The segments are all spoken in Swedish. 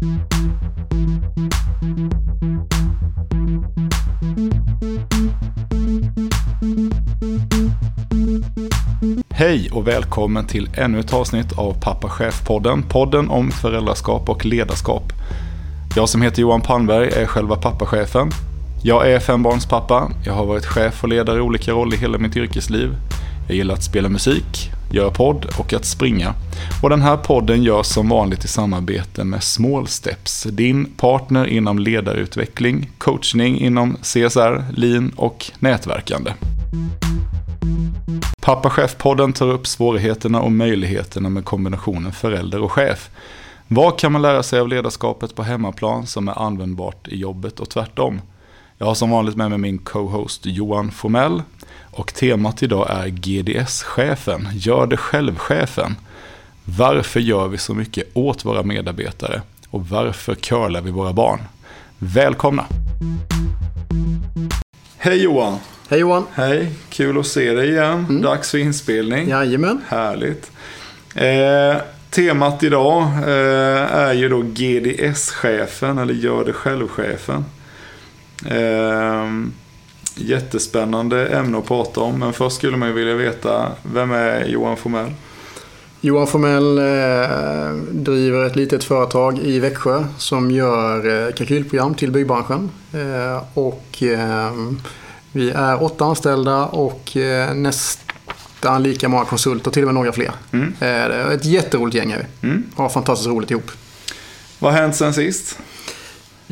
Hej och välkommen till ännu ett avsnitt av Pappa Chef-podden. Podden om föräldraskap och ledarskap. Jag som heter Johan Palmberg är själva pappachefen. Jag är fembarnspappa. Jag har varit chef och ledare i olika roller i hela mitt yrkesliv. Jag gillar att spela musik, göra podd och att springa. Och den här podden görs som vanligt i samarbete med Small Steps, din partner inom ledarutveckling, coachning inom CSR, lean och nätverkande. Pappa Chef-podden tar upp svårigheterna och möjligheterna med kombinationen förälder och chef. Vad kan man lära sig av ledarskapet på hemmaplan som är användbart i jobbet och tvärtom? Jag har som vanligt med mig min co-host Johan Formell och temat idag är GDS-chefen, gör det själv-chefen. Varför gör vi så mycket åt våra medarbetare och varför curlar vi våra barn? Välkomna! Hej Johan! Hej Johan! Hej, kul att se dig igen. Mm. Dags för inspelning. Jajamän. Härligt. Eh, temat idag eh, är ju då GDS-chefen, eller gör det själv-chefen. Eh, jättespännande ämne att prata om, men först skulle man ju vilja veta, vem är Johan Formell? Johan Formell eh, driver ett litet företag i Växjö som gör eh, kalkylprogram till byggbranschen. Eh, och ehm, vi är åtta anställda och eh, nästan lika många konsulter, till och med några fler. Mm. Eh, ett jätteroligt gäng är vi. Mm. Har fantastiskt roligt ihop. Vad har hänt sen sist?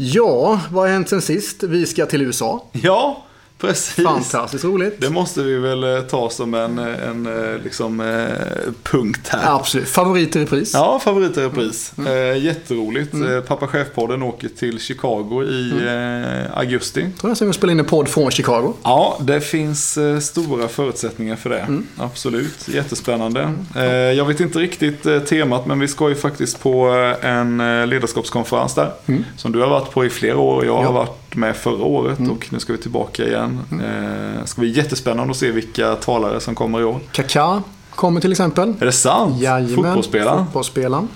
Ja, vad har hänt sen sist? Vi ska till USA. Ja, Precis. Fantastiskt roligt. Det måste vi väl eh, ta som en, en eh, liksom, eh, punkt här. Absolut. Favorit i repris. Ja, favorit i repris. Mm. mm. jätteroligt. Mm. Pappa Chef-podden åker till Chicago i mm. augusti. Jag tror jag ska spela in en podd från Chicago. Ja, det finns stora förutsättningar för det. Mm. Absolut. Jättespännande. Mm. jag vet inte riktigt temat, men vi ska ju faktiskt på en ledarskapskonferens där. Mm. Som du har varit på i flera år och jag ja. har varit med förra året och nu ska vi tillbaka igen igen. Mm. Det ska bli jättespännande att se vilka talare som kommer i år. Kaká kommer till exempel. Är det sant? Jajamän, fotbollsspelaren? fotbollsspelaren.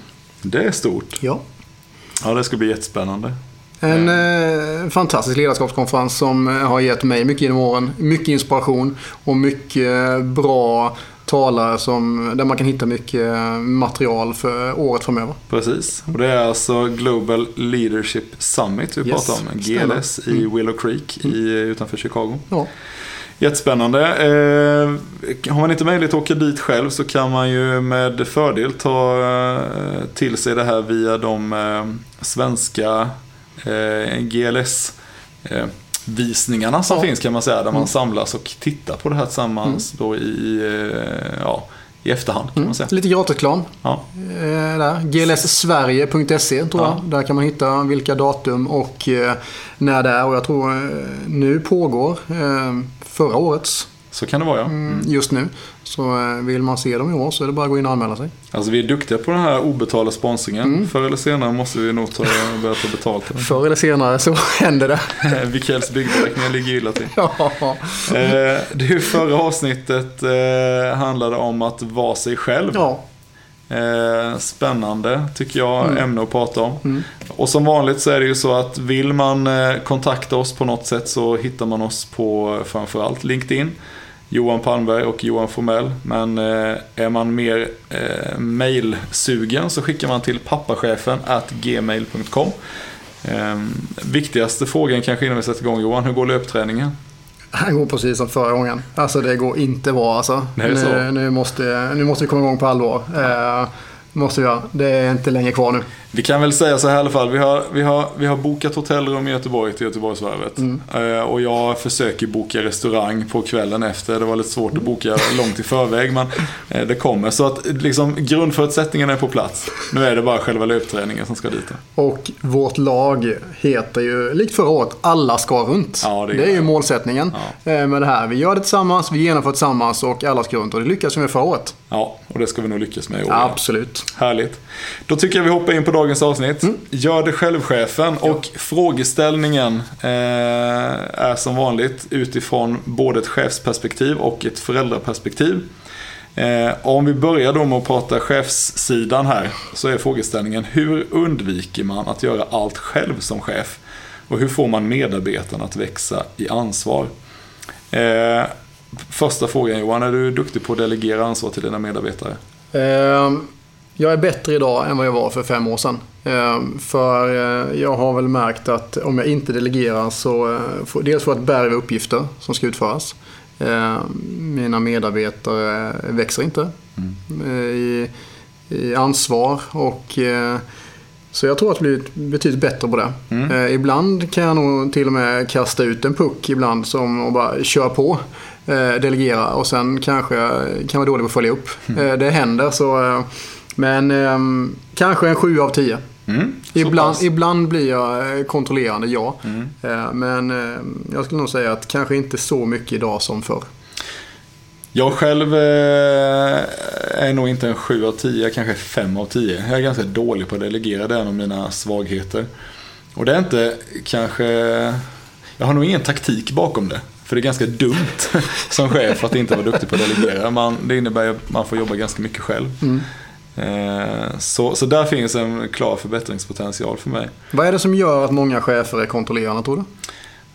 Det är stort. Ja. Ja, det ska bli jättespännande. En eh, fantastisk ledarskapskonferens som eh, har gett mig mycket genom åren. Mycket inspiration och mycket bra talare som, där man kan hitta mycket material för året framöver. Precis, och det är alltså Global Leadership Summit vi yes, pratar om. GLS i mm. Willow Creek i, utanför Chicago. Ja. Jättespännande. Eh, har man inte möjlighet att åka dit själv så kan man ju med fördel ta eh, till sig det här via de eh, svenska eh, GLS eh, visningarna som ja. finns kan man säga. Där man mm. samlas och tittar på det här tillsammans mm. då i, eh, ja, i efterhand. Kan man mm. säga. Lite gratisreklam. Ja. Eh, GLSsverige.se tror jag. Där kan man hitta vilka datum och eh, när det är. Och jag tror eh, nu pågår förra årets så kan det vara ja. Mm. mm. Just nu. Så eh, vill man se dem i år så är det bara att gå in och anmäla sig. Alltså vi är duktiga på den här obetalda sponsringen. Mm. Förr eller senare måste vi nog ta, börja ta betalt. Förr eller senare så händer det. Vikells byggberäkningar ligger illa till. ja. eh, det förra avsnittet eh, handlade om att vara sig själv. Ja. Eh, spännande tycker jag mm. ämne att prata om. Mm. Och som vanligt så är det ju så att vill man eh, kontakta oss på något sätt så hittar man oss på framförallt LinkedIn. Johan Palmberg och Johan Formell. Men eh, är man mer eh, mailsugen så skickar man till pappachefen at gmail.com. Eh, viktigaste frågan kanske innan vi sätter igång Johan, hur går löpträningen? Det går precis som förra gången. Alltså det går inte bra alltså. Nu, nu, måste, nu måste vi komma igång på allvar. Eh, måste vi göra. Det är inte länge kvar nu. Vi kan väl säga så här i alla fall. Vi har, vi har, vi har bokat hotellrum i Göteborg till Göteborgsvarvet. Mm. Uh, och jag försöker boka restaurang på kvällen efter. Det var lite svårt att boka långt i förväg men uh, det kommer. Så att liksom, grundförutsättningarna är på plats. Nu är det bara själva löpträningen som ska dit. Och vårt lag heter ju, likt förra året, Alla ska runt. Ja, det, är, det är ju målsättningen ja. Uh, med det här. Vi gör det tillsammans, vi genomför tillsammans och alla ska runt. Och det lyckas vi med förra året. Ja, och det ska vi nog lyckas med i år. Absolut. Härligt. Då tycker jag vi hoppar in på dagens avsnitt. Mm. Gör det själv-chefen. Ja. Och frågeställningen eh, är som vanligt utifrån både ett chefsperspektiv och ett föräldraperspektiv. Eh, om vi börjar då med att prata chefssidan här så är frågeställningen hur undviker man att göra allt själv som chef? Och hur får man medarbetarna att växa i ansvar? Eh, första frågan Johan, är du duktig på att delegera ansvar till dina medarbetare? Eh, jag är bättre idag än vad jag var för fem år sedan. Ehm, för eh, jag har väl märkt att om jag inte delegerar så eh, dels får jag ett berg uppgifter som ska utföras. Mina medarbetare växer inte mm. Eh, i, i, ansvar och så jag tror att det blir betydligt bättre på det. Mm. ibland kan jag nog till och med kasta ut en puck ibland som och bara köra på. delegera och sen kanske kan vara dålig på att följa upp. Mm. det händer så men eh, kanske en 7 av 10. Mm, ibland, ibland blir jag eh, kontrollerande, ja. Mm. Eh, men eh, jag skulle nog säga att kanske inte så mycket idag som förr. Jag själv är nog inte en 7 av 10, kanske 5 av 10. Jag är ganska dålig på att delegera, det är en av mina svagheter. Och det är inte kanske... Jag har nog ingen taktik bakom det. För det är ganska dumt som chef att inte vara duktig på att delegera. Man, det innebär att man får jobba ganska mycket själv. Mm. Eh, så, så där finns en klar förbättringspotential för mig. Vad är det som gör att många chefer är kontrollerande tror du?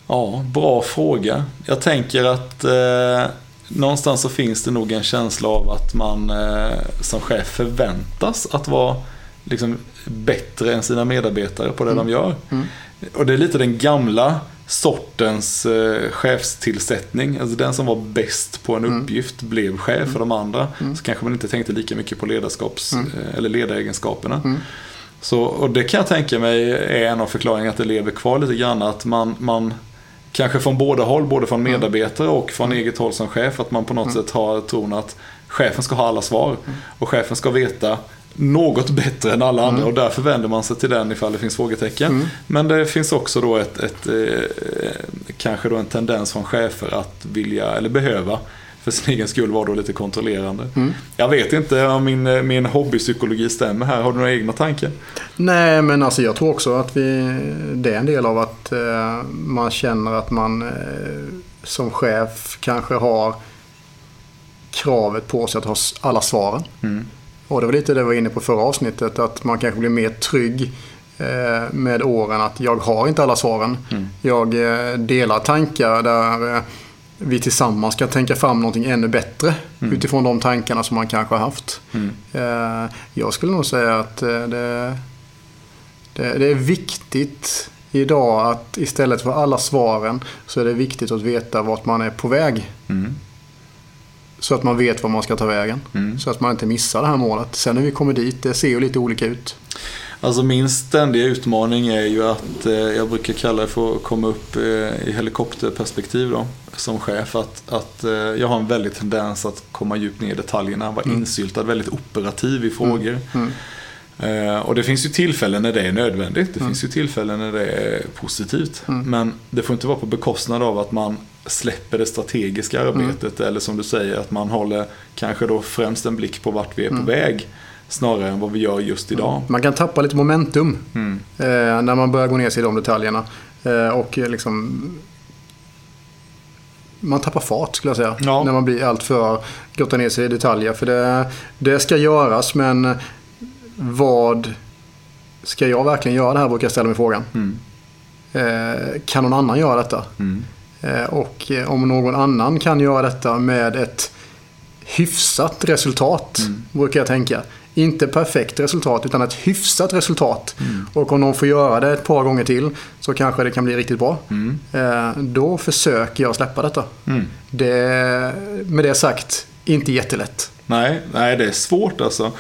Ja, bra fråga. Jag tänker att eh, någonstans så finns det nog en känsla av att man eh, som chef förväntas att vara liksom, bättre än sina medarbetare på det mm. de gör. Mm. Och det är lite den gamla sortens eh, chefstillsättning. Alltså den som var bäst på en mm. uppgift blev chef mm. för de andra. Mm. Så kanske man inte tänkte lika mycket på ledarskaps mm. eh, eller ledaregenskaperna. Mm. Så, och det kan jag tänka mig är en av förklaringarna att det lever kvar lite grann. Att man, man kanske från båda håll, både från mm. medarbetare och från eget håll som chef, att man på något sätt har tron att chefen ska ha alla svar. Och chefen ska veta något bättre än alla andra mm. och därför vänder man sig till den ifall det finns frågetecken. Mm. Men det finns också då ett, ett eh, kanske då en tendens från chefer att vilja eller behöva för sin egen skull vara då lite kontrollerande. Mm. Jag vet inte om min, min hobbypsykologi stämmer här. Har du några egna tankar? Nej, men alltså jag tror också att vi, det är en del av att eh, man känner att man eh, som chef kanske har kravet på sig att ha alla svaren. Mm. Och det var lite det vi var inne på förra avsnittet, att man kanske blir mer trygg eh, med åren att jag har inte alla svaren. Mm. Jag eh, delar tankar där eh, vi tillsammans ska tänka fram någonting ännu bättre mm. utifrån de tankarna som man kanske har haft. Mm. Jag skulle nog säga att det, det, det är viktigt idag att istället för alla svaren så är det viktigt att veta vart man är på väg. Så att man vet var man ska ta vägen. Mm. Så att man inte missar det här målet. Sen när vi kommer dit, det ser ju lite olika ut. Alltså min ständiga utmaning är ju att eh, jag brukar kalla det för att komma upp eh, i helikopterperspektiv då, som chef. Att, att eh, jag har en väldig tendens att komma djupt ner i detaljerna, vara mm. insyltad, väldigt operativ i frågor. Mm. mm. Eh, och det finns ju tillfällen när det är nödvändigt. Det mm. finns ju tillfällen när det är positivt. Mm. Men det får inte vara på bekostnad av att man släpper det strategiska mm. arbetet. Mm. Eller som du säger, att man håller kanske då främst en blick på vart vi är på mm. väg. Snarare än vad vi gör just idag. Mm. Man kan tappa lite momentum eh, när man börjar gå ner sig i de detaljerna. Eh, och liksom man tappar fart skulle jag säga. Ja. När man blir alltför grottar ner sig i detaljer. För det, det ska göras men vad ska jag verkligen göra det här brukar jag ställa mig frågan. Mm. Eh, kan någon annan göra detta? Mm. Eh, och eh, om någon annan kan göra detta med ett hyfsat resultat, mm. brukar jag tänka. Inte perfekt resultat, utan ett hyfsat resultat. Mm. Och om någon får göra det ett par gånger till så kanske det kan bli riktigt bra. Mm. Eh, då försöker jag släppa detta. Mm. Det, med det sagt, inte jättelätt. Nej, nej, det är svårt alltså.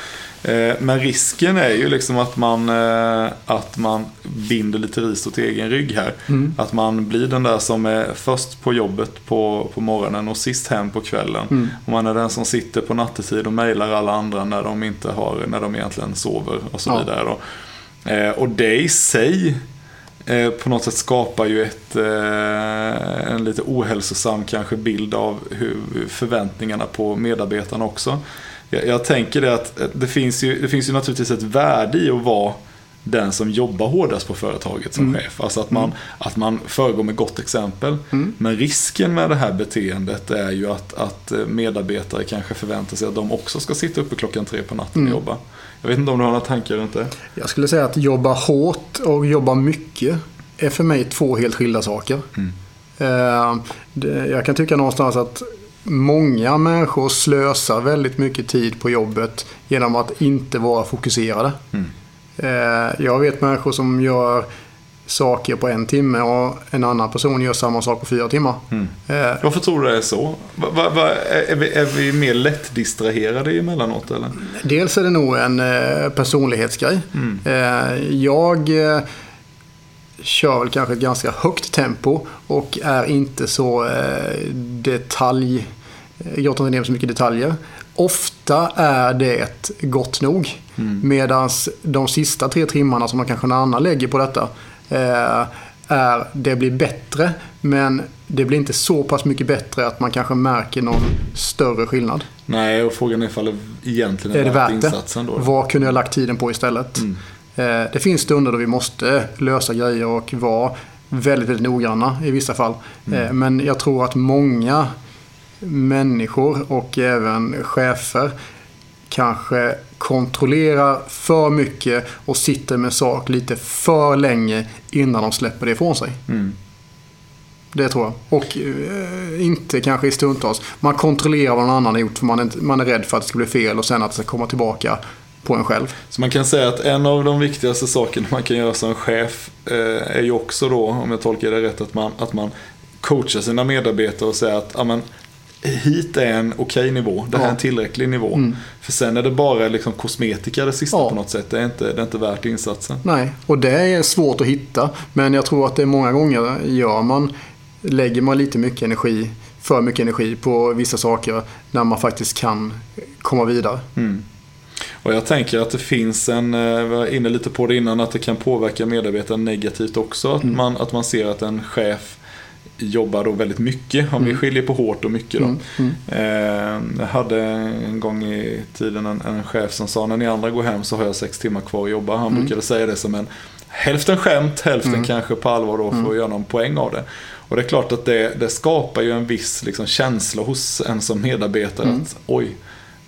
Eh, men risken är ju liksom att man, eh, att man binder lite ris åt egen rygg här. Mm. Att man blir den där som är först på jobbet på, på morgonen och sist hem på kvällen. Mm. Och man är den som sitter på nattetid och mejlar alla andra när de, inte har, när de egentligen sover och så ja. vidare. Då. Eh, och det i sig på något sätt skapar ju ett, en lite ohälsosam kanske bild av hur förväntningarna på medarbetarna också. Jag, jag tänker det att det finns, ju, det finns ju naturligtvis ett värde i att vara den som jobbar hårdast på företaget som mm. chef. Alltså att man, mm. att man föregår med gott exempel. Mm. Men risken med det här beteendet är ju att, att medarbetare kanske förväntar sig att de också ska sitta uppe klockan tre på natten och mm. jobba. Jag vet inte om du har några tankar runt det? Jag skulle säga att jobba hårt och jobba mycket är för mig två helt skilda saker. Mm. Eh, jag kan tycka någonstans att många människor slösar väldigt mycket tid på jobbet genom att inte vara fokuserade. Mm. Eh, jag vet människor som gör saker på en timme och en annan person gör samma sak på fyra timmar. Mm. Eh, Varför tror du det är så? Va, va, är, vi, är vi mer lättdistraherade emellanåt? Eller? Dels är det nog en personlighetsgrej. Mm. Jag kör väl kanske ett ganska högt tempo och är inte så eh, detalj... Inte ner så mycket detaljer. Ofta är det gott nog. Mm. Medan de sista tre timmarna som man kanske någon annan lägger på detta eh, är det blir bättre men det blir inte så pass mycket bättre att man kanske märker någon större skillnad. Nej, och frågan är ifall det egentligen är, är det värt insatsen då. Vad kunde jag lagt tiden på istället? Mm. Eh, det finns stunder då vi måste lösa grejer och vara väldigt, väldigt noggranna i vissa fall. Mm. Eh, men jag tror att många människor och även chefer kanske kontrollerar för mycket och sitter med sak lite för länge innan de släpper det ifrån sig. Mm. Det tror jag. Och eh, inte kanske i stundtals. Man kontrollerar vad någon annan har gjort för man är, man är rädd för att det ska bli fel och sen att det ska komma tillbaka på en själv. Så man kan säga att en av de viktigaste sakerna man kan göra som chef eh, är ju också då, om jag tolkar det rätt, att man, att man coachar sina medarbetare och säger att amen, hit är en okej okay nivå, det här ja. är en tillräcklig nivå. Mm. För sen är det bara liksom kosmetika det sista ja. på något sätt. Det är, inte, det är inte värt insatsen. Nej, och det är svårt att hitta. Men jag tror att det är många gånger gör man, lägger man lite mycket energi, för mycket energi på vissa saker när man faktiskt kan komma vidare. Mm. Och jag tänker att det finns en, eh, vi var inne lite på det innan, att det kan påverka medarbetaren negativt också. Att, mm. man, att man ser att en chef jobbar då väldigt mycket. Om mm. vi skiljer på hårt och mycket då. Mm. Mm. Eh, jag hade en gång i tiden en, en, chef som sa när ni andra går hem så har jag sex timmar kvar att jobba. Han mm. brukade säga det som en hälften skämt, hälften mm. kanske på allvar då för mm. att göra någon poäng av det. Och det är klart att det, det skapar ju en viss liksom, känsla hos en som medarbetare att oj,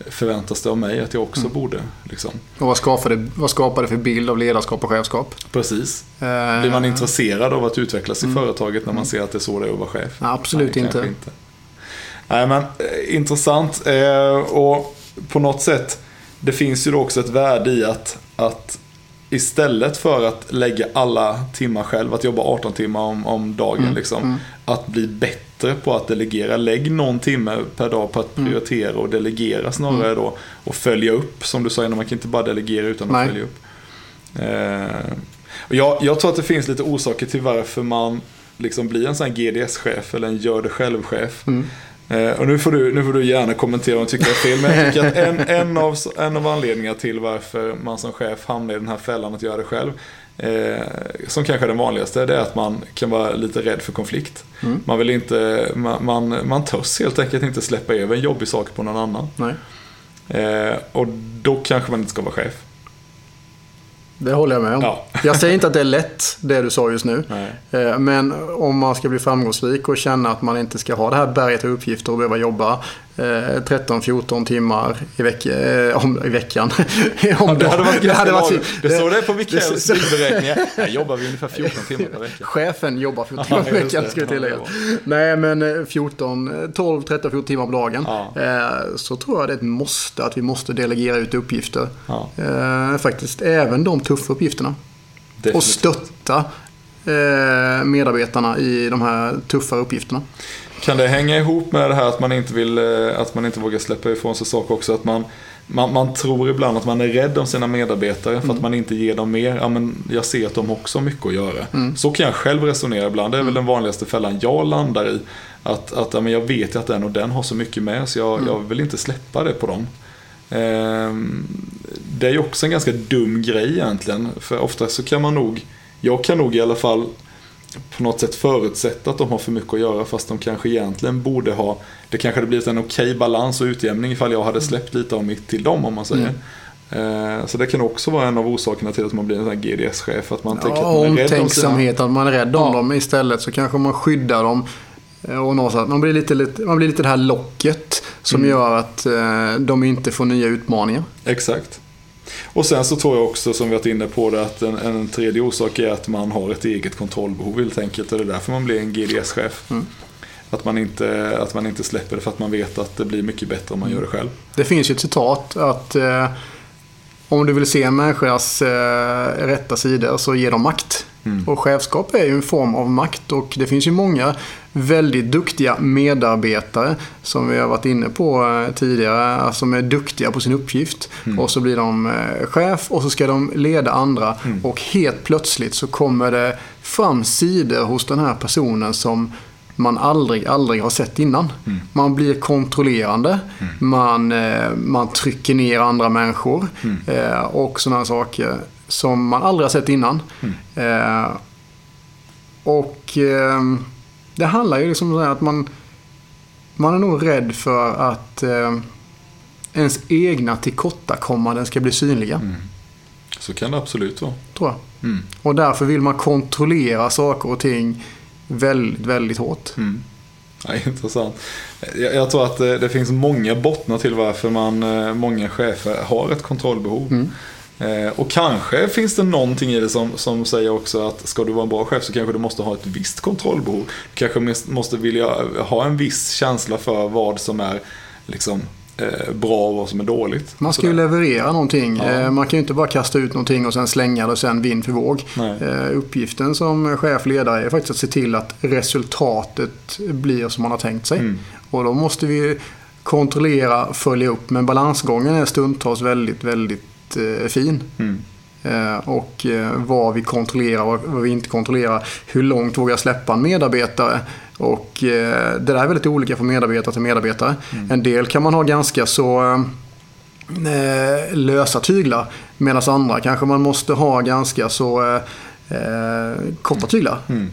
förväntas det av mig att jag också mm. borde. Liksom. Och vad skapar, det, vad skapar det för bild av ledarskap och chefskap? Precis. Uh, Blir man intresserad av att utvecklas i mm. företaget när man ser att det är så det är att vara chef? absolut Nej, inte. inte. Nej, men eh, intressant. Eh, och på något sätt, det finns ju då också ett värde i att, att istället för att lägga alla timmar själv, att jobba 18 timmar om, om dagen, mm. Liksom, mm. att bli bättre bättre på att delegera. Lägg någon timme per dag på att mm. prioritera och delegera snarare mm. då. Och följa upp, som du sa innan, man kan inte bara delegera utan att Nej. följa upp. Eh, och jag, jag tror att det finns lite orsaker till varför man liksom blir en sån här GDS-chef eller en gör det själv-chef. Mm. Eh, och nu får, du, nu får du gärna kommentera om du tycker det är fel. Men jag tycker att en, en, av, en av anledningarna till varför man som chef hamnar i den här fällan att göra det själv eh, som kanske är den vanligaste, det är att man kan vara lite rädd för konflikt. Mm. Man vill inte, man, man, man törs helt enkelt inte släppa över en jobbig sak på någon annan. Eh, och då kanske man inte ska vara chef. Det håller jag med om. Ja. Jag säger inte att det är lätt, det du sa just nu. Nej. Eh, men om man ska bli framgångsrik och känna att man inte ska ha det här berget av uppgifter och behöva jobba 13-14 eh, timmar i, veck eh, om, i veckan. om det hade varit, det hade varit Det står det på Mikaels beräkningar. Jag jobbar vi ungefär 14 timmar per vecka. Chefen jobbar 14 timmar per vecka, ska vi tillägga. Nej, men 14, 12, 13, 14 timmar på dagen. Ja. Så tror jag det är ett måste att vi måste delegera ut uppgifter. Ja. Faktiskt, även de tuffa uppgifterna. Definitivt. Och stötta medarbetarna i de här tuffa uppgifterna. Kan det hänga ihop med det här att man inte, vill, eh, att man inte vågar släppa ifrån sig saker också? Att man, man, man tror ibland att man är rädd om sina medarbetare för mm. att man inte ger dem mer. Ja, men jag ser att de också har mycket att göra. Mm. Så kan jag själv resonera ibland. Det är väl mm. den vanligaste fällan jag landar i. Att, att ja, men jag vet ju att den och den har så mycket med så jag, mm. jag vill inte släppa det på dem. Ehm, det är ju också en ganska dum grej egentligen. För ofta så kan man nog, jag kan nog i alla fall på något sätt förutsätta att de har för mycket att göra fast de kanske egentligen borde ha Det kanske hade blivit en okej okay balans och utjämning ifall jag hade släppt lite av mitt till dem om man säger. Eh, så det kan också vara en av orsakerna till att man blir en sån GDS-chef. Att man ja, tänker att man är rädd om att man är rädd om ja. dem. Istället så kanske man skyddar dem. Eh, och någonstans, man, blir lite, lite, man blir lite det här locket som mm. gör att eh, de inte får nya utmaningar. Exakt. Och sen så tror jag också, som vi varit inne på det, att en, en tredje orsak är att man har ett eget kontrollbehov helt enkelt. Och det är därför man blir en GDS-chef. Mm. Att man, inte, att man inte släpper det för att man vet att det blir mycket bättre om man gör det själv. Det finns ju ett citat att eh, om du vill se en människas eh, rätta sidor så ge dem makt. Mm. Och chefskap är ju en form av makt och det finns ju många väldigt duktiga medarbetare som vi har varit inne på eh, tidigare, som är duktiga på sin uppgift. Mm. Och så blir de eh, chef och så ska de leda andra mm. och helt plötsligt så kommer det fram sidor hos den här personen som man aldrig, aldrig har sett innan. Mm. Man blir kontrollerande, mm. man, eh, man trycker ner andra människor mm. eh, och sådana saker som man aldrig har sett innan. Mm. Eh, och det handlar ju liksom om att man, man är nog rädd för att ens egna tillkortakommanden ska bli synliga. Mm. Så kan det absolut vara. Tror jag. Mm. Och därför vill man kontrollera saker och ting väldigt, väldigt hårt. Mm. Ja, intressant. Jag, jag, tror att det, det, finns många bottnar till varför man, eh, många chefer har ett kontrollbehov. Mm. Eh, och kanske finns det någonting i det som, som säger också att ska du vara en bra chef så kanske du måste ha ett visst kontrollbehov. Du kanske måste vilja ha en viss känsla för vad som är liksom, eh, bra och vad som är dåligt. Man ska ju leverera någonting. Ja. Eh, man kan ju inte bara kasta ut någonting och sen slänga det och sen vind för våg. Eh, uppgiften som chef, ledare är faktiskt att se till att resultatet blir som man har tänkt sig. Mm. Och då måste vi kontrollera, följa upp. Men balansgången är stundtals väldigt, väldigt eh, fin. Mm. Eh, och eh, vad vi kontrollerar och vad vi inte kontrollerar. Hur långt vågar jag släppa en medarbetare? Och eh, det där är väldigt olika från medarbetare till medarbetare. Mm. En del kan man ha ganska så lösa tyglar. Medan andra kanske man måste ha ganska så eh, korta tyglar. Mm.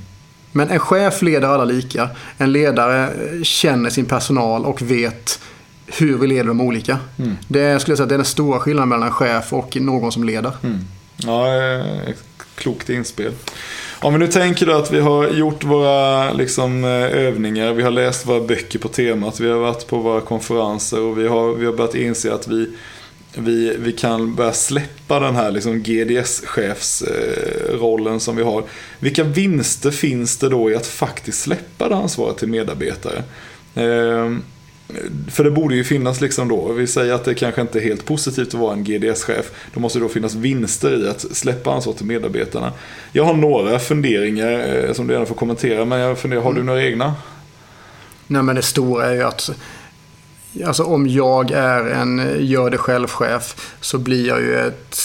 Men en chef leder alla lika. En ledare känner sin personal och vet hur vi leder dem olika. Mm. Det skulle jag säga det är den stora skillnaden mellan en chef och någon som leder. Mm. Ja, klokt inspel. Om vi nu tänker då att vi har gjort våra liksom, eh, övningar, vi har läst våra böcker på temat, vi har varit på våra konferenser och vi har, vi har börjat inse att vi, vi, vi kan börja släppa den här liksom, GDS-chefsrollen eh, som vi har. Vilka vinster finns det då i att faktiskt släppa det ansvaret till medarbetare? Ehm, för det borde ju finnas liksom då, vi säger att det kanske inte är helt positivt att vara en GDS-chef. Då måste det då finnas vinster i att släppa ansvar till medarbetarna. Jag har några funderingar eh, som du gärna får kommentera, men jag funderar, har du mm. några egna? Nej men det stora är ju att Alltså om jag är en gör det själv-chef så blir jag ju ett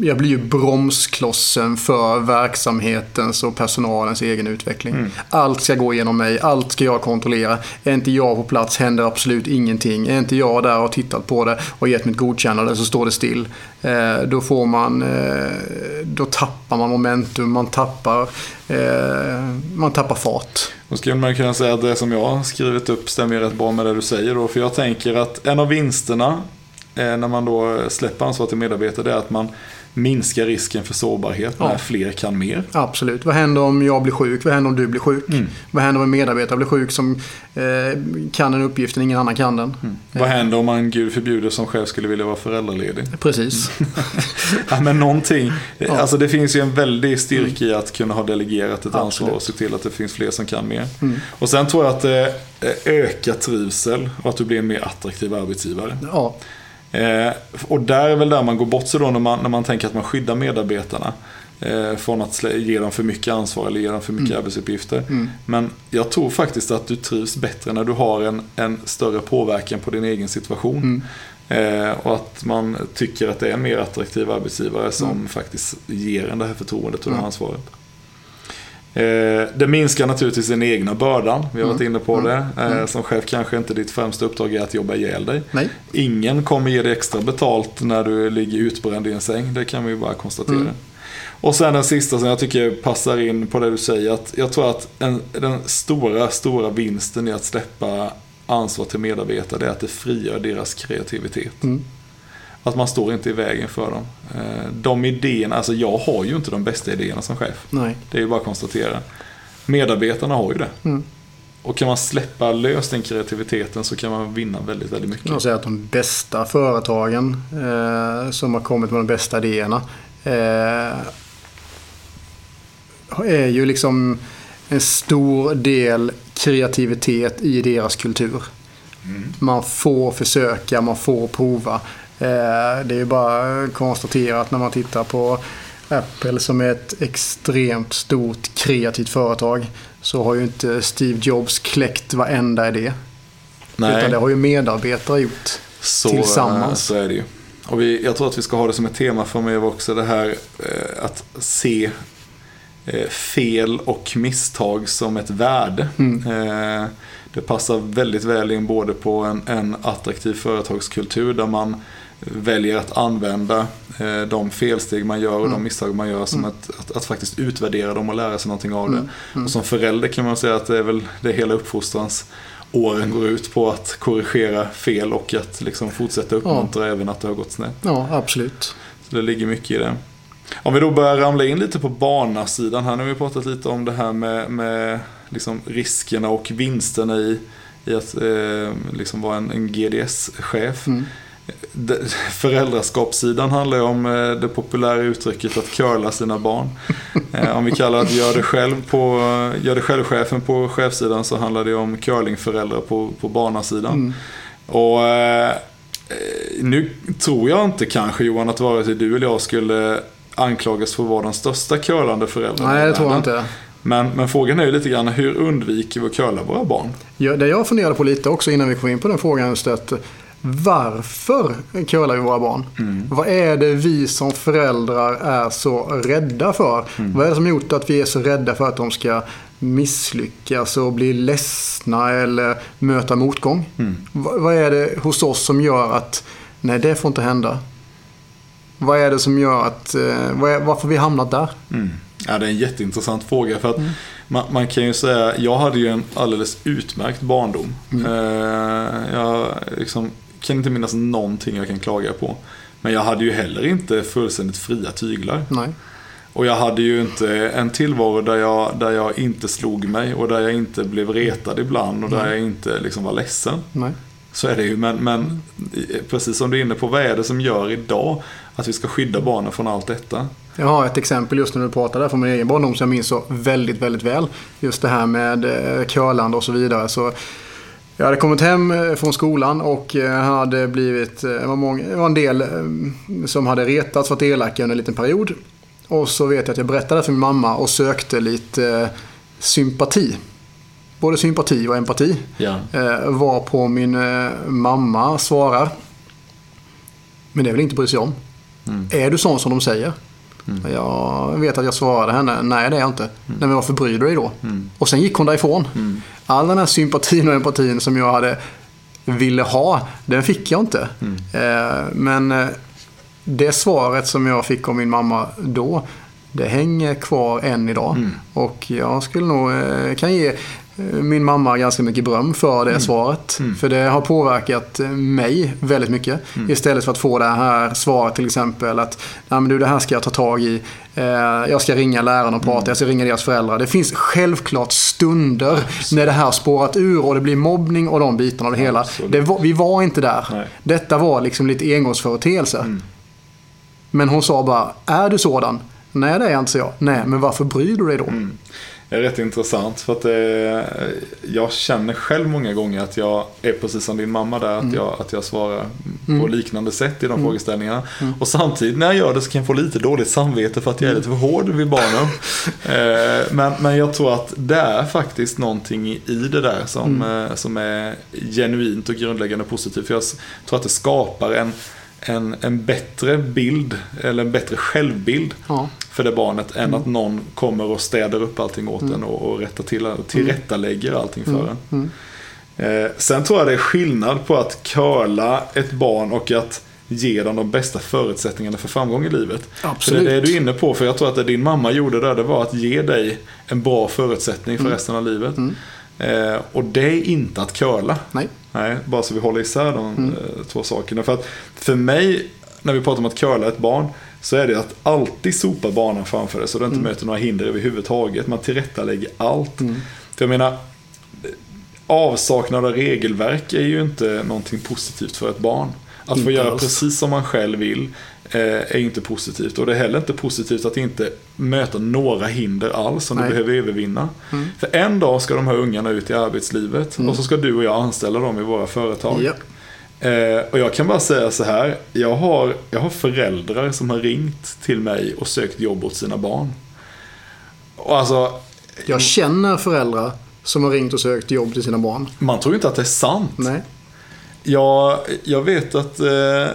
jag blir ju bromsklossen för verksamhetens och personalens egen utveckling. Mm. Allt ska gå genom mig, allt ska jag kontrollera. Är inte jag på plats händer absolut ingenting. Är inte jag där och tittat på det och gett mitt godkännande så står det still. Eh, då får man, eh, då tappar man momentum, man tappar, eh, man tappar fart. Då skulle man kunna säga att det som jag har skrivit upp stämmer rätt bra med det du säger då. För jag tänker att en av vinsterna när man då släpper ansvar till medarbetare det är att man minskar risken för sårbarhet ja. när fler kan mer. Absolut. Vad händer om jag blir sjuk? Vad händer om du blir sjuk? Mm. Vad händer om en medarbetare blir sjuk som eh, kan den uppgiften, ingen annan kan den? Mm. Eh. Vad händer om man, gud förbjuder, som chef skulle vilja vara föräldraledig? Precis. ja, men någonting. Ja. Alltså det finns ju en väldig styrka i att kunna ha delegerat ett ansvar och se till att det finns fler som kan mer. Mm. Och sen tror jag att det ökar trivsel och att du blir en mer attraktiv arbetsgivare. Ja. Eh, och där är väl där man går bort sig då när man, när man tänker att man skyddar medarbetarna. Eh, från att ge dem för mycket ansvar eller ge dem för mycket mm. arbetsuppgifter. Mm. Men jag tror faktiskt att du trivs bättre när du har en, en större påverkan på din egen situation. Mm. Eh, och att man tycker att det är en mer attraktiv arbetsgivare som mm. faktiskt ger en det här förtroendet och det här mm. ansvaret. Eh, det minskar naturligtvis den egna bördan. Vi har varit mm. inne på det. Mm. Mm. Som chef kanske inte ditt främsta uppdrag är att jobba ihjäl dig. Nej. Ingen kommer ge dig extra betalt när du ligger utbränd i en säng. Det kan vi bara konstatera. Mm. Och sen den sista som jag tycker passar in på det du säger. Att jag tror att en, den stora, stora vinsten i att släppa ansvar till medarbetare är att det frigör deras kreativitet. Mm. Att man står inte i vägen för dem. Eh, de idéerna, alltså jag har ju inte de bästa idéerna som chef. Nej. Det är ju bara att konstatera. Medarbetarna har ju det. Mm. Och kan man släppa lös den kreativiteten så kan man vinna väldigt, väldigt mycket. Jag säger att de bästa företagen eh, som har kommit med de bästa idéerna eh, är ju liksom en stor del kreativitet i deras kultur. Mm. Man får försöka, man får prova. Eh, det är ju bara att konstatera att när man tittar på Apple som är ett extremt stort kreativt företag så har ju inte Steve Jobs kläckt varenda idé. Nej. Utan det har ju medarbetare gjort Så, tillsammans. Så är det ju. Och vi, jag tror att vi ska ha det som ett tema framöver också. Det här eh, att se eh, fel och misstag som ett värde. Mm. Eh, det passar väldigt väl in både på en, en attraktiv företagskultur där man väljer att använda eh, de felsteg man gör och Mm. de misstag man gör som ett, att, att faktiskt utvärdera dem och lära sig någonting av det. Mm. Mm. Och som förälder kan man säga att det är väl det hela uppfostrans åren går ut på att korrigera fel och att liksom fortsätta uppmuntra även att det har gått snett. Ja, absolut. Så det ligger mycket i det. Om vi då börjar ramla in lite på barnasidan här. Nu har vi pratat lite om det här med, med liksom riskerna och vinsterna i, i att eh, liksom vara en, en GDS-chef. Föräldraskapssidan handlar ju om eh, det populära uttrycket att curla sina barn. Eh, Om vi kallar det gör det själv på gör det själv-chefen på chefssidan så handlar det om curlingföräldrar på, på barnasidan. Mm. Och eh, nu tror jag inte kanske Johan att vare sig du eller jag skulle anklagas för att vara den största curlande föräldern. Nej, det tror jag inte. Men, men frågan är ju lite grann hur undviker vi att curla våra barn? Ja, det jag funderade på lite också innan vi kom in på den frågan just att varför curlar vi våra barn? Vad är det vi som föräldrar är så rädda för? Vad är det som gjort att vi är så rädda för att de ska misslyckas och bli ledsna eller möta motgång? Va- Vad är det hos oss som gör att nej, det får inte hända? Vad är det som gör att, eh, varför vi hamnat där? Mm. Ja, det är en jätteintressant fråga. För att man, man kan ju säga, jag hade ju en alldeles utmärkt barndom. Eh, jag liksom, kan inte minnas någonting jag kan klaga på. Men jag hade ju heller inte fullständigt fria tyglar. Nej. Och jag hade ju inte en tillvaro där jag, där jag inte slog mig och där jag inte blev retad ibland och där jag inte liksom var ledsen. Nej. Så är det ju, men, men precis som du är inne på, vad är det som gör idag att vi ska skydda barnen från allt detta? Jag har ett exempel just när du pratar där från min egen barndom som jag minns så väldigt, väldigt väl. Just det här med eh, curlande och så vidare. Så jag hade kommit hem eh, från skolan och eh, hade blivit, eh, det var, många, det var en del som hade retats, varit elaka under en liten period. Och så vet jag att jag berättade för min mamma och sökte lite sympati. Både sympati och empati. Ja. Var på min mamma svarar. Men det vill inte bry sig om. Mm. Är du sån som de säger? Mm. Jag vet att jag svarade henne, nej det är jag inte. Nej men varför bryr du dig då? Mm. Och sen gick hon därifrån. Mm. All den här sympatin och empatin som jag hade ville ha, den fick jag inte. Mm. Eh, men eh, det svaret som jag fick av min mamma då, det hänger kvar än idag. Mm. Och jag skulle nog, eh, kan ge min mamma ganska mycket beröm för det svaret. Mm. För det har påverkat eh, mig väldigt mycket. Mm. Istället för att få det här svaret till exempel att Nej, men du, det här ska jag ta tag i. Eh, jag ska ringa lärarna och prata, Mm. jag ska ringa deras föräldrar. Det finns självklart stunder när det här spårat ur och det blir mobbning och de bitarna av det hela. Absolut. Det var, vi var inte där. Nej. Detta var liksom lite engångsföreteelse. Mm. Men hon sa bara, är du sådan? Nej, det är jag inte, så jag. Nej, men varför bryr du dig då? Mm. Det är rätt intressant för att eh, jag känner själv många gånger att jag är precis som din mamma där. Att, jag, att jag svarar på Mm. liknande sätt i de Mm. frågeställningarna. Mm. Och samtidigt när jag gör det så kan jag få lite dåligt samvete för att jag är lite för hård vid barnen. eh, men, men jag tror att det är faktiskt någonting i, det där som, eh, som är genuint och grundläggande positivt. För jag tror att det skapar en, en, en bättre bild, eller en bättre självbild Ja. för det barnet än att någon kommer och städar upp allting åt en och, och rättar till, tillrättalägger allting för en. Mm. Eh, sen tror jag det är skillnad på att curla ett barn och att ge dem de bästa förutsättningarna för framgång i livet. Absolut. Så det är det du är inne på, för jag tror att det din mamma gjorde där, det var att ge dig en bra förutsättning för Mm. resten av livet. Mm. Eh, och det är inte att curla. Nej. Nej, bara så vi håller isär de Mm. eh, två sakerna. För att för mig när vi pratar om att curla ett barn, så är det att alltid sopa banan framför dig så du inte mm. möter några hinder överhuvudtaget. Man tillrättalägger allt. Mm. För jag menar, avsaknad av regelverk är ju inte någonting positivt för ett barn. Att få göra precis som man själv vill är inte positivt. Och det är heller inte positivt att inte möta några hinder alls som Nej. du behöver övervinna. Mm. För en dag ska de här ungarna ut i arbetslivet mm. och så ska du och jag anställa dem i våra företag. Ja. Eh, och jag kan bara säga så här. Jag har, jag har föräldrar som har ringt till mig och sökt jobb åt sina barn. Och alltså, jag känner föräldrar som har ringt och sökt jobb till sina barn. Man tror inte att det är sant. Nej. Jag, jag vet att eh,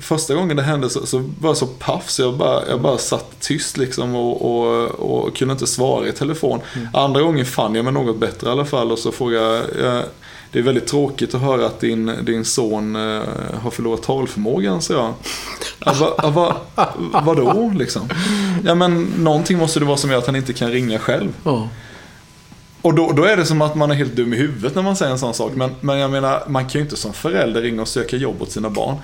första gången det hände så, så var jag så paff så jag bara, jag bara satt tyst liksom och, och, och kunde inte svara i telefon. Mm. Andra gången fann jag mig något bättre i alla fall och så frågade jag det är väldigt tråkigt att höra att din, din son eh, har förlorat talförmågan, så jag. Ja, va, va, vadå liksom? Ja men någonting måste det vara som gör att han inte kan ringa själv. Oh. Och då, då är det som att man är helt dum i huvudet när man säger en sån sak. Men, men jag menar, man kan ju inte som förälder ringa och söka jobb åt sina barn.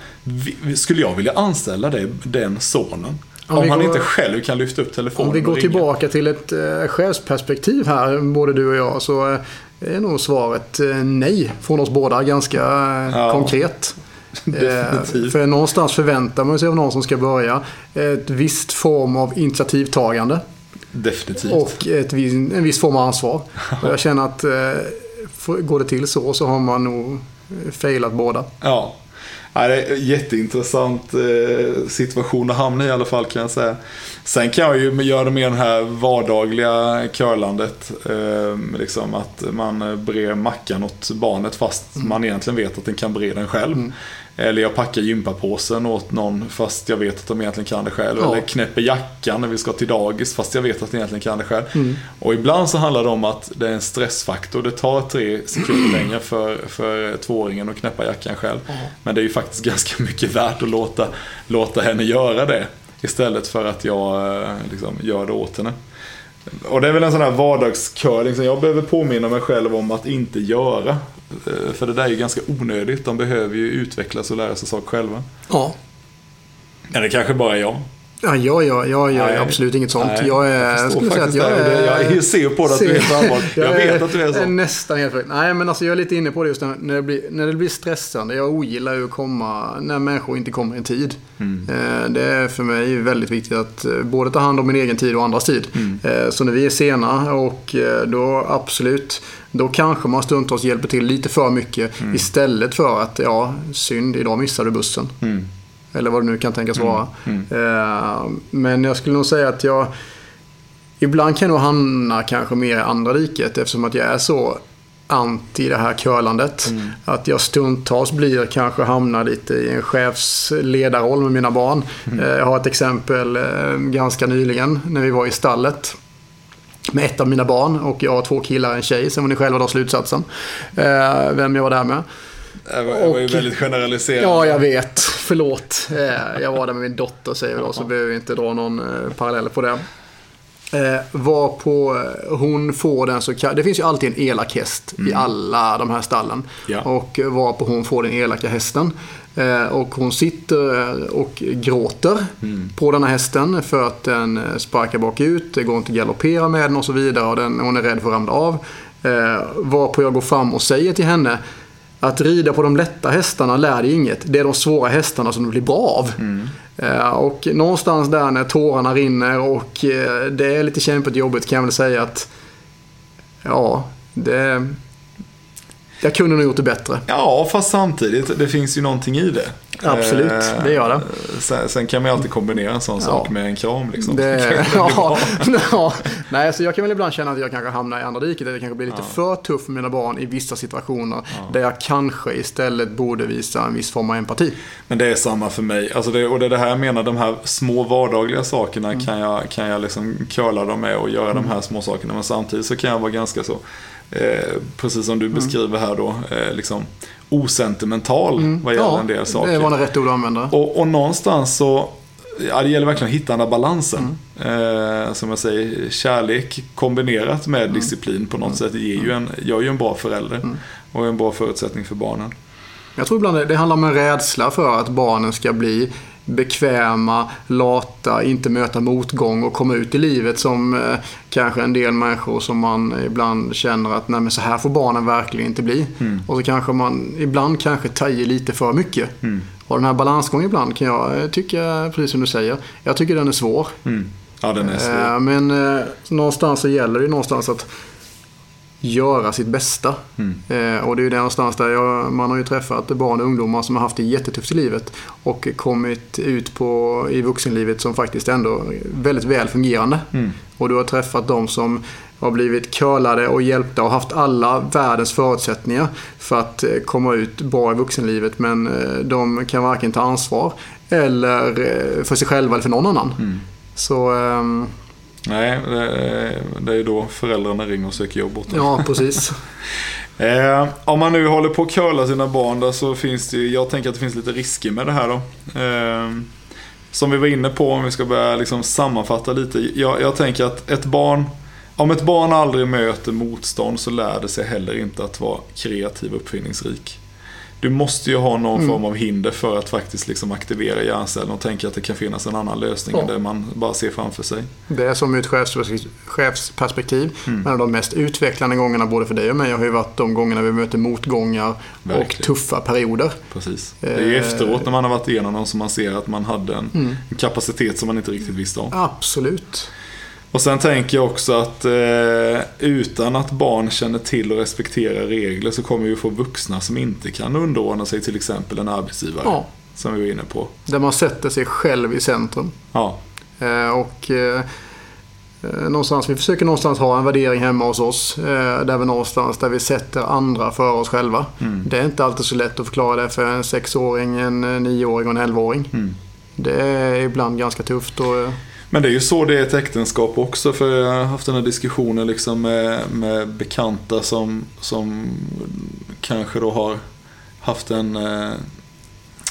Skulle jag vilja anställa det, den sonen? Om, om han går, inte själv kan lyfta upp telefonen Om vi går tillbaka till ett eh, chefsperspektiv här, både du och jag, så eh, är nog svaret eh, nej från oss båda ganska eh, ja. konkret. Definitivt. För någonstans förväntar man sig av någon som ska börja ett visst form av initiativtagande. Definitivt. Och ett, en viss form av ansvar. Och jag känner att går det till så så har man nog failat båda. Ja, Ja, det är en jätteintressant eh, situation att hamna i i alla fall kan jag säga. Sen kan jag ju göra det med det här vardagliga curlandet. Eh, liksom att man brer mackan åt barnet fast mm. man egentligen vet att den kan bre den själv. Mm. Eller jag packar gympapåsen åt någon fast jag vet att de egentligen kan det själv. Ja. Eller knäpper jackan när vi ska till dagis fast jag vet att de egentligen kan det själv. Mm. Och ibland så handlar det om att det är en stressfaktor. Det tar tre sekunder längre för, för tvååringen att knäppa jackan själv. Ja. Men det är ju faktiskt ganska mycket värt att låta, låta henne göra det. Istället för att jag eh, liksom, gör det åt henne. Och det är väl en sån här vardagscurling som jag behöver påminna mig själv om att inte göra. Eh, för det där är ju ganska onödigt. De behöver ju utvecklas och lära sig saker själva. Ja. Eller kanske bara jag. Ja, jag, jag, jag gör absolut inget sånt. Nej, jag, är, jag skulle säga att jag är... Jag ser på det att du är så allvarlig. Jag, jag vet att du är så. Nästan helt sjukt. Nej, men alltså jag är lite inne på det just när det blir, när det blir stressande. Jag ogillar ju att komma när människor inte kommer i tid. Mm. Eh, det är för mig väldigt viktigt att eh, både ta hand om min egen tid och andras tid. Mm. Eh, så när vi är sena och då absolut då kanske man stundtals hjälper till lite för mycket mm. istället för att, ja, synd, idag missade du bussen. Mm. Eller vad det nu kan tänkas mm. vara. Mm. Eh, men jag skulle nog säga att jag ibland kan jag nog hamna kanske mer i andra diket eftersom att jag är så anti det här curlandet. Mm. Att jag stundtals blir kanske hamnar lite i en chefsledarroll med mina barn. Mm. Eh, jag har ett exempel eh, ganska nyligen när vi var i stallet med ett av mina barn och jag har två killar och en tjej. Sen får ni själva dra slutsatsen. Vem jag var där med. Det var, ju väldigt generaliserande. Ja, jag vet. Förlåt. Eh, jag var där med min dotter säger vi då, så behöver vi inte dra någon eh, parallell på det. Eh, var på hon får den så Det finns ju alltid en elak häst mm. i alla de här stallen. Ja. Och var på hon får den elaka hästen. och hon sitter och gråter mm. på den här hästen för att den sparkar bakut. Det går inte att galoppera med den och så vidare. Och den, hon är rädd för att ramla av. Eh, varpå jag går fram och säger till henne att rida på de lätta hästarna lär dig inget. Det är de svåra hästarna som du blir bra av. Mm. Eh, och någonstans där när tårarna rinner och eh, det är lite kämpigt jobbigt kan jag väl säga att ja, det, jag kunde nog gjort det bättre. Ja, fast samtidigt, det finns ju någonting i det. Absolut, det gör det. Sen, sen, kan man ju alltid kombinera en sån ja. sak med en kram. Liksom. Det, ja, ja, nej, så jag kan väl ibland känna att jag kanske hamnar i andra diket. Att jag kanske blir lite för tuff med mina barn i vissa situationer. Där jag kanske istället borde visa en viss form av empati. Men det är samma för mig. Alltså det, och det är det här jag menar, de här små vardagliga sakerna mm. kan jag, kan jag liksom curla dem med och göra mm. de här små sakerna. Men samtidigt så kan jag vara ganska så Eh, precis som du mm. beskriver här då, eh, liksom osentimental mm. vad gäller ja, en del saker. det var en rätt ord att använda. Och, och någonstans så, ja, det gäller verkligen att hitta den där balansen. Mm. Eh, som jag säger, kärlek kombinerat med mm. disciplin på något mm. sätt ger ju en, gör ju en bra förälder. Mm. Och en bra förutsättning för barnen. Jag tror ibland det, det handlar om en rädsla för att barnen ska bli bekväma, lata, inte möta motgång och komma ut i livet som eh, kanske en del människor som man ibland känner att nej så här får barnen verkligen inte bli. Mm. Och så kanske man ibland kanske tar i lite för mycket. Mm. Och den här balansgången ibland kan jag eh, tycka, precis som du säger, jag tycker den är svår. Mm. Ja, den är svår. Eh, Men eh, någonstans så gäller det någonstans att göra sitt bästa. Mm. Eh, och det är ju det någonstans där jag, man har ju träffat barn och ungdomar som har haft det jättetufft i livet och kommit ut på, i vuxenlivet som faktiskt ändå är väldigt väl fungerande. Mm. Och du har träffat de som har blivit curlade och hjälpta och haft alla världens förutsättningar för att eh, komma ut bra i vuxenlivet men eh, de kan varken ta ansvar eller eh, för sig själva eller för någon annan. Mm. Så ehm, Nej, det är, ju då föräldrarna ringer och söker jobb borta. ja, precis. Eh, om man nu håller på att curla sina barn då, så finns det ju, jag tänker att det finns lite risker med det här då. Eh, som vi var inne på, om vi ska börja liksom sammanfatta lite. Jag, jag tänker att ett barn, om ett barn aldrig möter motstånd så lär det sig heller inte att vara kreativ och uppfinningsrik. Du måste ju ha någon Mm. form av hinder för att faktiskt liksom aktivera hjärncellen och tänka att det kan finnas en annan lösning Ja. än det man bara ser framför sig. Det är som ur ett chefsperspektiv-. Mm. Men de mest utvecklande gångerna både för dig och mig har ju varit de gångerna vi möter motgångar och Verkligen. tuffa perioder. Precis. Det är ju Eh. efteråt när man har varit igenom dem som man ser att man hade en, Mm. en kapacitet som man inte riktigt visste om. Absolut. Och sen tänker jag också att eh, utan att barn känner till och respekterar regler så kommer vi få vuxna som inte kan underordna sig till exempel en arbetsgivare. Ja, Som vi var inne på. där man sätter sig själv i centrum. Ja, Eh, och eh, eh, någonstans, vi försöker någonstans ha en värdering hemma hos oss. Eh, där vi någonstans där vi sätter andra före oss själva. Mm. Det är inte alltid så lätt att förklara det för en sexåring, en eh, nioåring och en elvaåring. Mm. Det är ibland ganska tufft. Och, Men det är ju så det är ett äktenskap också. För jag har haft den här diskussionen liksom med, med bekanta som, som kanske då har haft en, eh,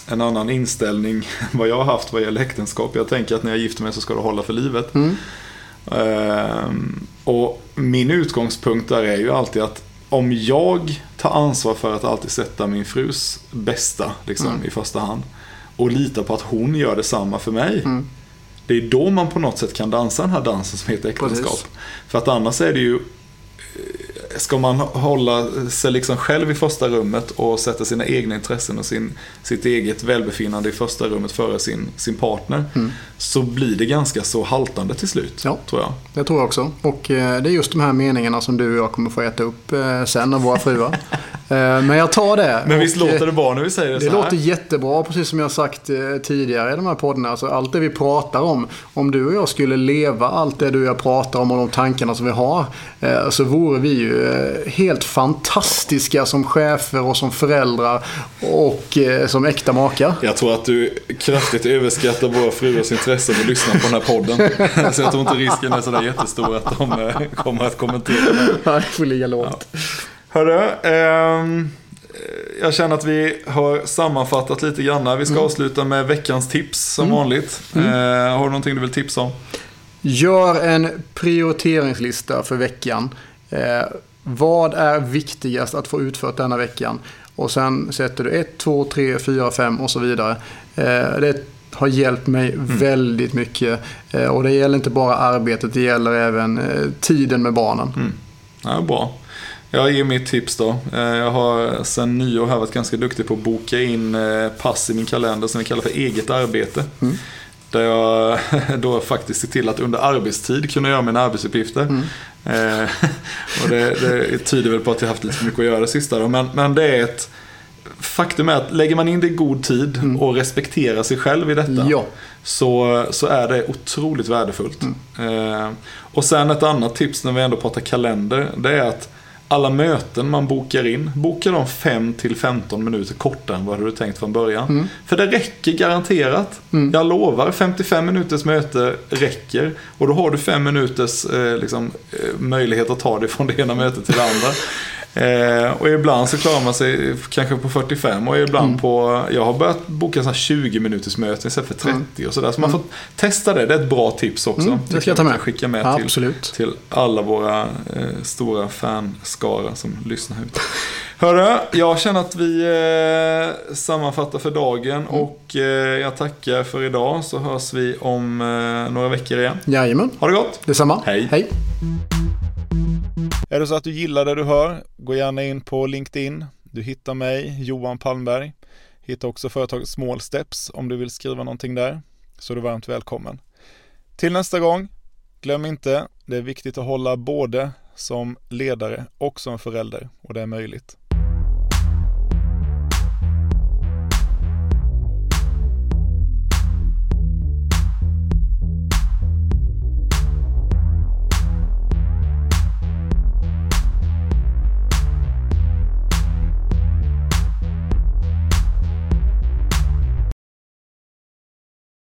en annan inställning än vad jag har haft vad gäller äktenskap. Jag tänker att när jag gifter mig så ska det hålla för livet. mm, Ehm, och min utgångspunkt där är ju alltid att om jag tar ansvar för att alltid sätta min frus bästa liksom, Mm. i första hand och litar på att hon gör detsamma för mig. mm. Det är då man på något sätt kan dansa den här dansen som heter äktenskap. Precis. För att annars är det ju Ska man hålla sig liksom själv i första rummet och sätta sina egna intressen och sin, sitt eget välbefinnande i första rummet före sin, sin partner. Mm. Så blir det ganska så haltande till slut, Ja. tror jag. Det tror jag också. Och eh, det är just de här meningarna som du och jag kommer få äta upp eh, sen av våra fruar. Eh, men jag tar det. Men visst låter eh, det bra när vi säger det, Det så här? låter jättebra, precis som jag sagt eh, tidigare i de här poddarna. Alltså, allt det vi pratar om, om du och jag skulle leva allt det du och jag pratar om och de tankarna som vi har, eh, så vore vi ju eh, helt fantastiska som chefer och som föräldrar och eh, som äkta makar. Jag tror att du kraftigt överskattar våra fruars intresse av att lyssna på den här podden. Så jag tror inte risken är sådär jättestor att de eh, kommer att kommentera det. Det får ligga lågt. Hörru, ehm, jag känner att vi har sammanfattat lite grann. Vi ska avsluta med veckans tips som vanligt. Eh, har du någonting du vill tipsa om? Gör en prioriteringslista för veckan. Eh, vad är viktigast att få utfört denna veckan? Och sen sätter du 1, 2, 3, 4, 5 och så vidare. Eh, det har hjälpt mig väldigt mycket. Eh, och det gäller inte bara arbetet, det gäller även eh, tiden med barnen. Ja, bra. Jag ger mitt tips då. Eh, Jag har sedan nyår här varit ganska duktig på att boka in eh, pass i min kalender som vi kallar för eget arbete. Mm. Där jag då faktiskt ser till att under arbetstid kunna göra mina arbetsuppgifter. Eh, och det, det tyder väl på att jag haft lite för mycket att göra det sista då. Men, men det är ett Faktum är att lägger man in det i god tid och respekterar sig själv i detta Ja. så, så är det otroligt värdefullt. Eh, och sen ett annat tips när vi ändå pratar kalender. Det är att alla möten man bokar in, boka dem 5-15 minuter kortare än vad du tänkt från början. För det räcker garanterat. Jag lovar, 55 minuters möte räcker. Och då har du 5 minuters eh, liksom, eh, möjlighet att ta dig från det ena mötet till det andra. Eh, och ibland så klarar man sig kanske på 45 och ibland på, jag har börjat boka så här 20 minuters möten istället för 30 och sådär. Så man får testa det, det är ett bra tips också. Mm, det ska jag ta med. skicka med till, Absolut. till alla våra eh, stora fanskara som lyssnar ut. Hörru, jag känner att vi eh, sammanfattar för dagen mm. och eh, jag tackar för idag så hörs vi om eh, några veckor igen. Jajamän. Ha det gott. Detsamma. Hej. Hej. Är det så att du gillar det du hör, gå gärna in på LinkedIn. Du hittar mig, Johan Palmberg. Hitta också företaget Small Steps om du vill skriva någonting där. Så är du varmt välkommen. Till nästa gång, glöm inte, det är viktigt att hålla både som ledare och som förälder och det är möjligt.